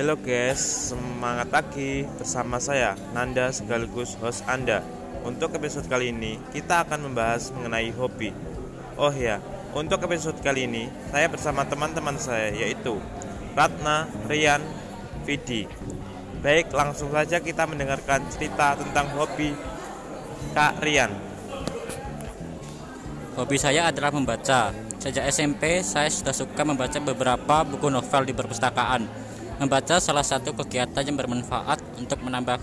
Halo guys, semangat pagi bersama saya Nanda sekaligus host Anda. Untuk episode kali ini kita akan membahas mengenai hobi. Oh ya, untuk episode kali ini saya bersama teman-teman saya yaitu Ratna, Rian, Vidi. Baik, langsung saja kita mendengarkan cerita tentang hobi Kak Rian. Hobi saya adalah membaca. Sejak SMP, saya sudah suka membaca beberapa buku novel di perpustakaan. Membaca salah satu kegiatan yang bermanfaat untuk menambah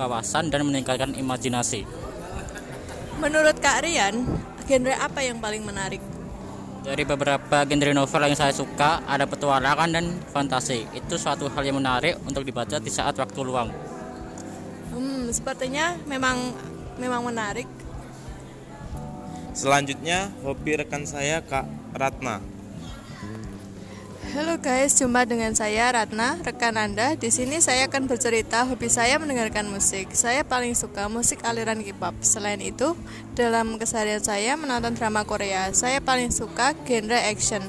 wawasan dan meningkatkan imajinasi. Menurut Kak Rian, genre apa yang paling menarik? Dari beberapa genre novel yang saya suka, ada petualangan dan fantasi. Itu suatu hal yang menarik untuk dibaca di saat waktu luang. Hmm, sepertinya memang memang menarik. Selanjutnya, hobi rekan saya Kak Ratna. Halo guys, jumpa dengan saya Ratna, rekan Anda. Di sini saya akan bercerita hobi saya mendengarkan musik. Saya paling suka musik aliran K-pop. Selain itu, dalam keseharian saya menonton drama Korea, saya paling suka genre action.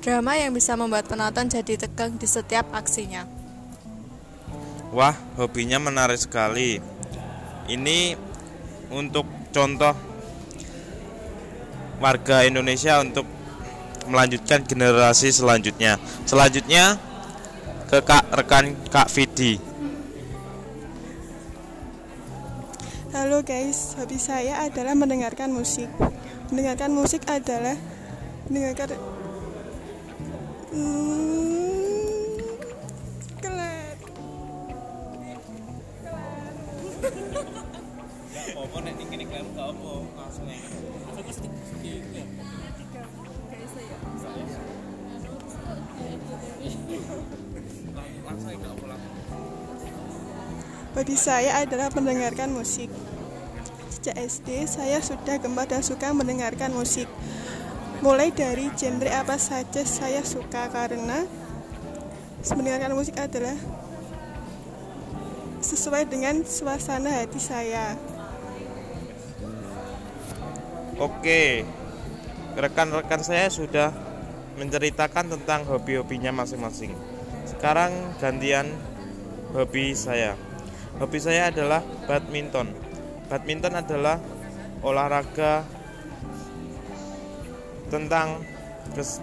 Drama yang bisa membuat penonton jadi tegang di setiap aksinya. Wah, hobinya menarik sekali. Ini untuk contoh warga Indonesia untuk melanjutkan generasi selanjutnya. Selanjutnya ke kak rekan Kak Vidi. Halo guys, hobi saya adalah mendengarkan musik. Mendengarkan musik adalah mendengarkan hmm, kelar. Hobi saya adalah mendengarkan musik. Sejak SD, saya sudah gemar dan suka mendengarkan musik. Mulai dari genre apa saja saya suka karena mendengarkan musik adalah sesuai dengan suasana hati saya. Oke, rekan-rekan saya sudah menceritakan tentang hobi-hobinya masing-masing. Sekarang gantian hobi saya. Hobi saya adalah badminton. Badminton adalah olahraga tentang kes-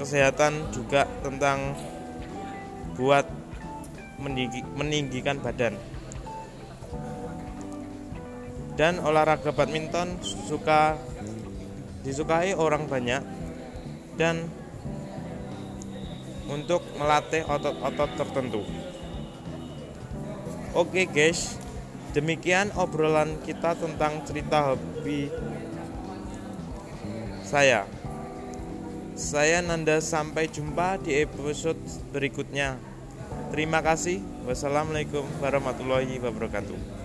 kesehatan juga tentang buat meninggi- meninggikan badan. Dan olahraga badminton suka disukai orang banyak dan untuk melatih otot-otot tertentu. Oke guys, demikian obrolan kita tentang cerita hobi saya. Saya Nanda sampai jumpa di episode berikutnya. Terima kasih. Wassalamualaikum warahmatullahi wabarakatuh.